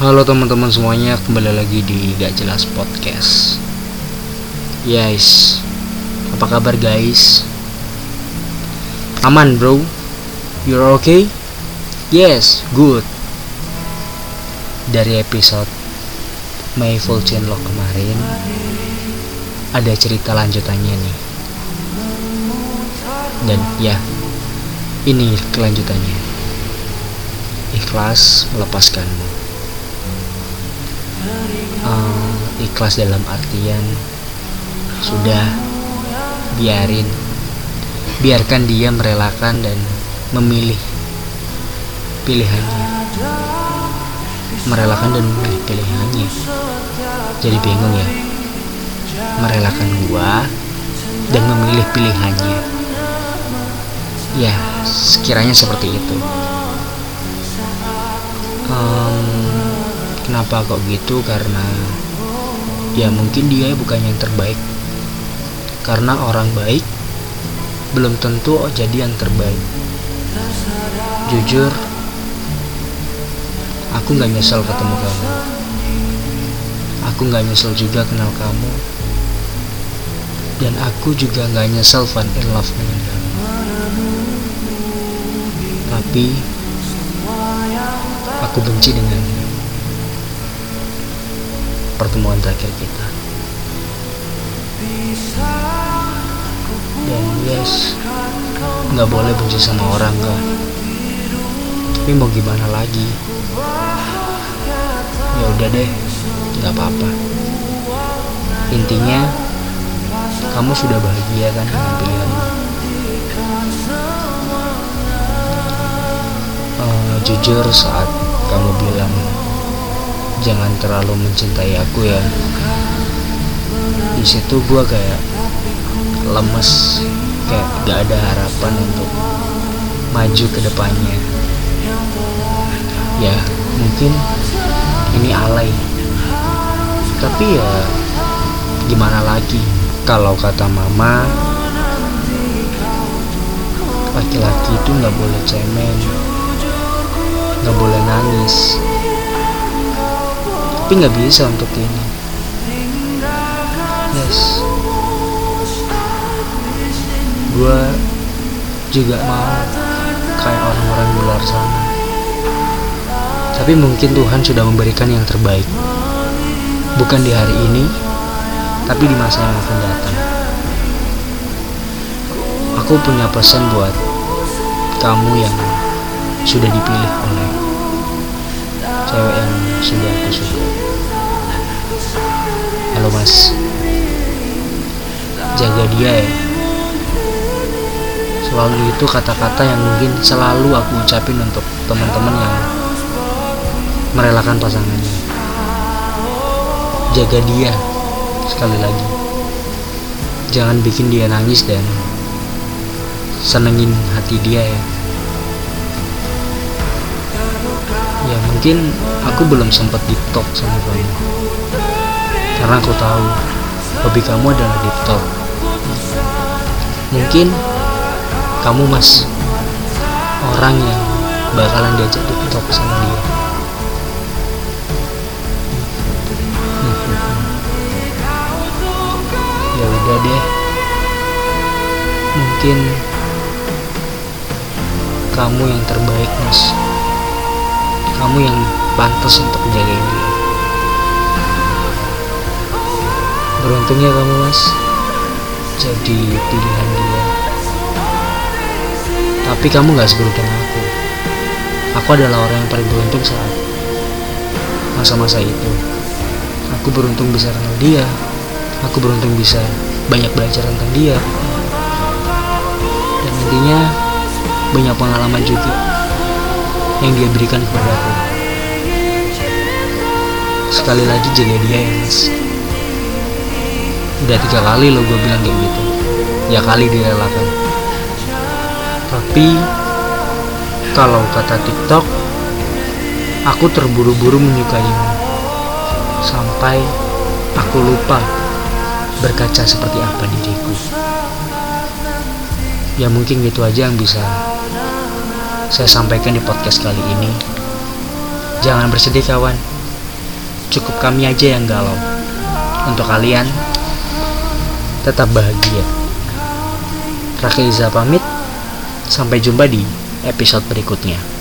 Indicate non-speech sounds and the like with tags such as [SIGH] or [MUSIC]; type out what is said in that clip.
Halo teman-teman semuanya, kembali lagi di Gak Jelas Podcast. Guys, apa kabar guys? Aman bro? You're okay? Yes, good. Dari episode My Full Chainlock kemarin, ada cerita lanjutannya nih. Dan ya, ini kelanjutannya. Ikhlas melepaskanmu uh, ikhlas dalam artian sudah biarin. Biarkan dia merelakan dan memilih pilihannya. Merelakan dan memilih pilihannya. Jadi bingung ya. Merelakan gua dan memilih pilihannya. Ya sekiranya seperti itu. Um, kenapa kok gitu? Karena ya mungkin dia bukan yang terbaik. Karena orang baik belum tentu oh jadi yang terbaik. Jujur aku nggak nyesel ketemu kamu. Aku nggak nyesel juga kenal kamu. Dan aku juga nggak nyesel fun in love dengan kamu. Tapi aku benci dengan pertemuan terakhir kita. Dan yes nggak boleh benci sama orang kan tapi mau gimana lagi? Ya udah deh nggak apa-apa. Intinya kamu sudah bahagia kan dengan pilihanmu? Uh, jujur saat kamu bilang jangan terlalu mencintai aku ya. Di situ gue kayak lemes kayak gak ada harapan untuk maju ke depannya. Ya mungkin ini alay. Tapi ya gimana lagi? Kalau kata mama laki-laki itu nggak boleh cemen nggak boleh nangis tapi nggak bisa untuk ini. Yes. Gue juga mau kayak orang-orang di luar sana. Tapi mungkin Tuhan sudah memberikan yang terbaik. Bukan di hari ini tapi di masa yang akan datang. Aku punya pesan buat kamu yang sudah dipilih oleh cewek yang sudah aku suka. Halo mas. Jaga dia ya. Selalu itu kata-kata yang mungkin selalu aku ucapin untuk teman-teman yang merelakan pasangannya. Jaga dia sekali lagi. Jangan bikin dia nangis dan senengin hati dia ya mungkin aku belum sempat di talk sama kamu. Karena aku tahu hobi kamu adalah deep talk mungkin kamu mas orang yang bakalan diajak deep talk sama dia. [LAUGHS] Ya udah deh. Mungkin kamu yang terbaik mas kamu yang pantas untuk menjagain dia. Beruntungnya kamu mas. Jadi pilihan dia. Tapi kamu gak seberuntung aku. Aku adalah orang yang paling beruntung saat masa-masa itu. Aku beruntung bisa kenal dia. Aku beruntung bisa banyak belajar tentang dia. Dan intinya banyak pengalaman juga yang dia berikan kepada aku. Sekali lagi jaga dia ya mas udah tiga kali lo gue bilang kayak gitu. Ya kali direlakan tapi kalau kata TikTok aku terburu-buru menyukaimu. Sampai aku lupa berkaca seperti apa diriku. Ya mungkin gitu aja yang bisa saya sampaikan di podcast kali ini jangan bersedih kawan cukup kami aja yang galau. Untuk kalian, tetap bahagia. Raka Iza pamit, sampai jumpa di episode berikutnya.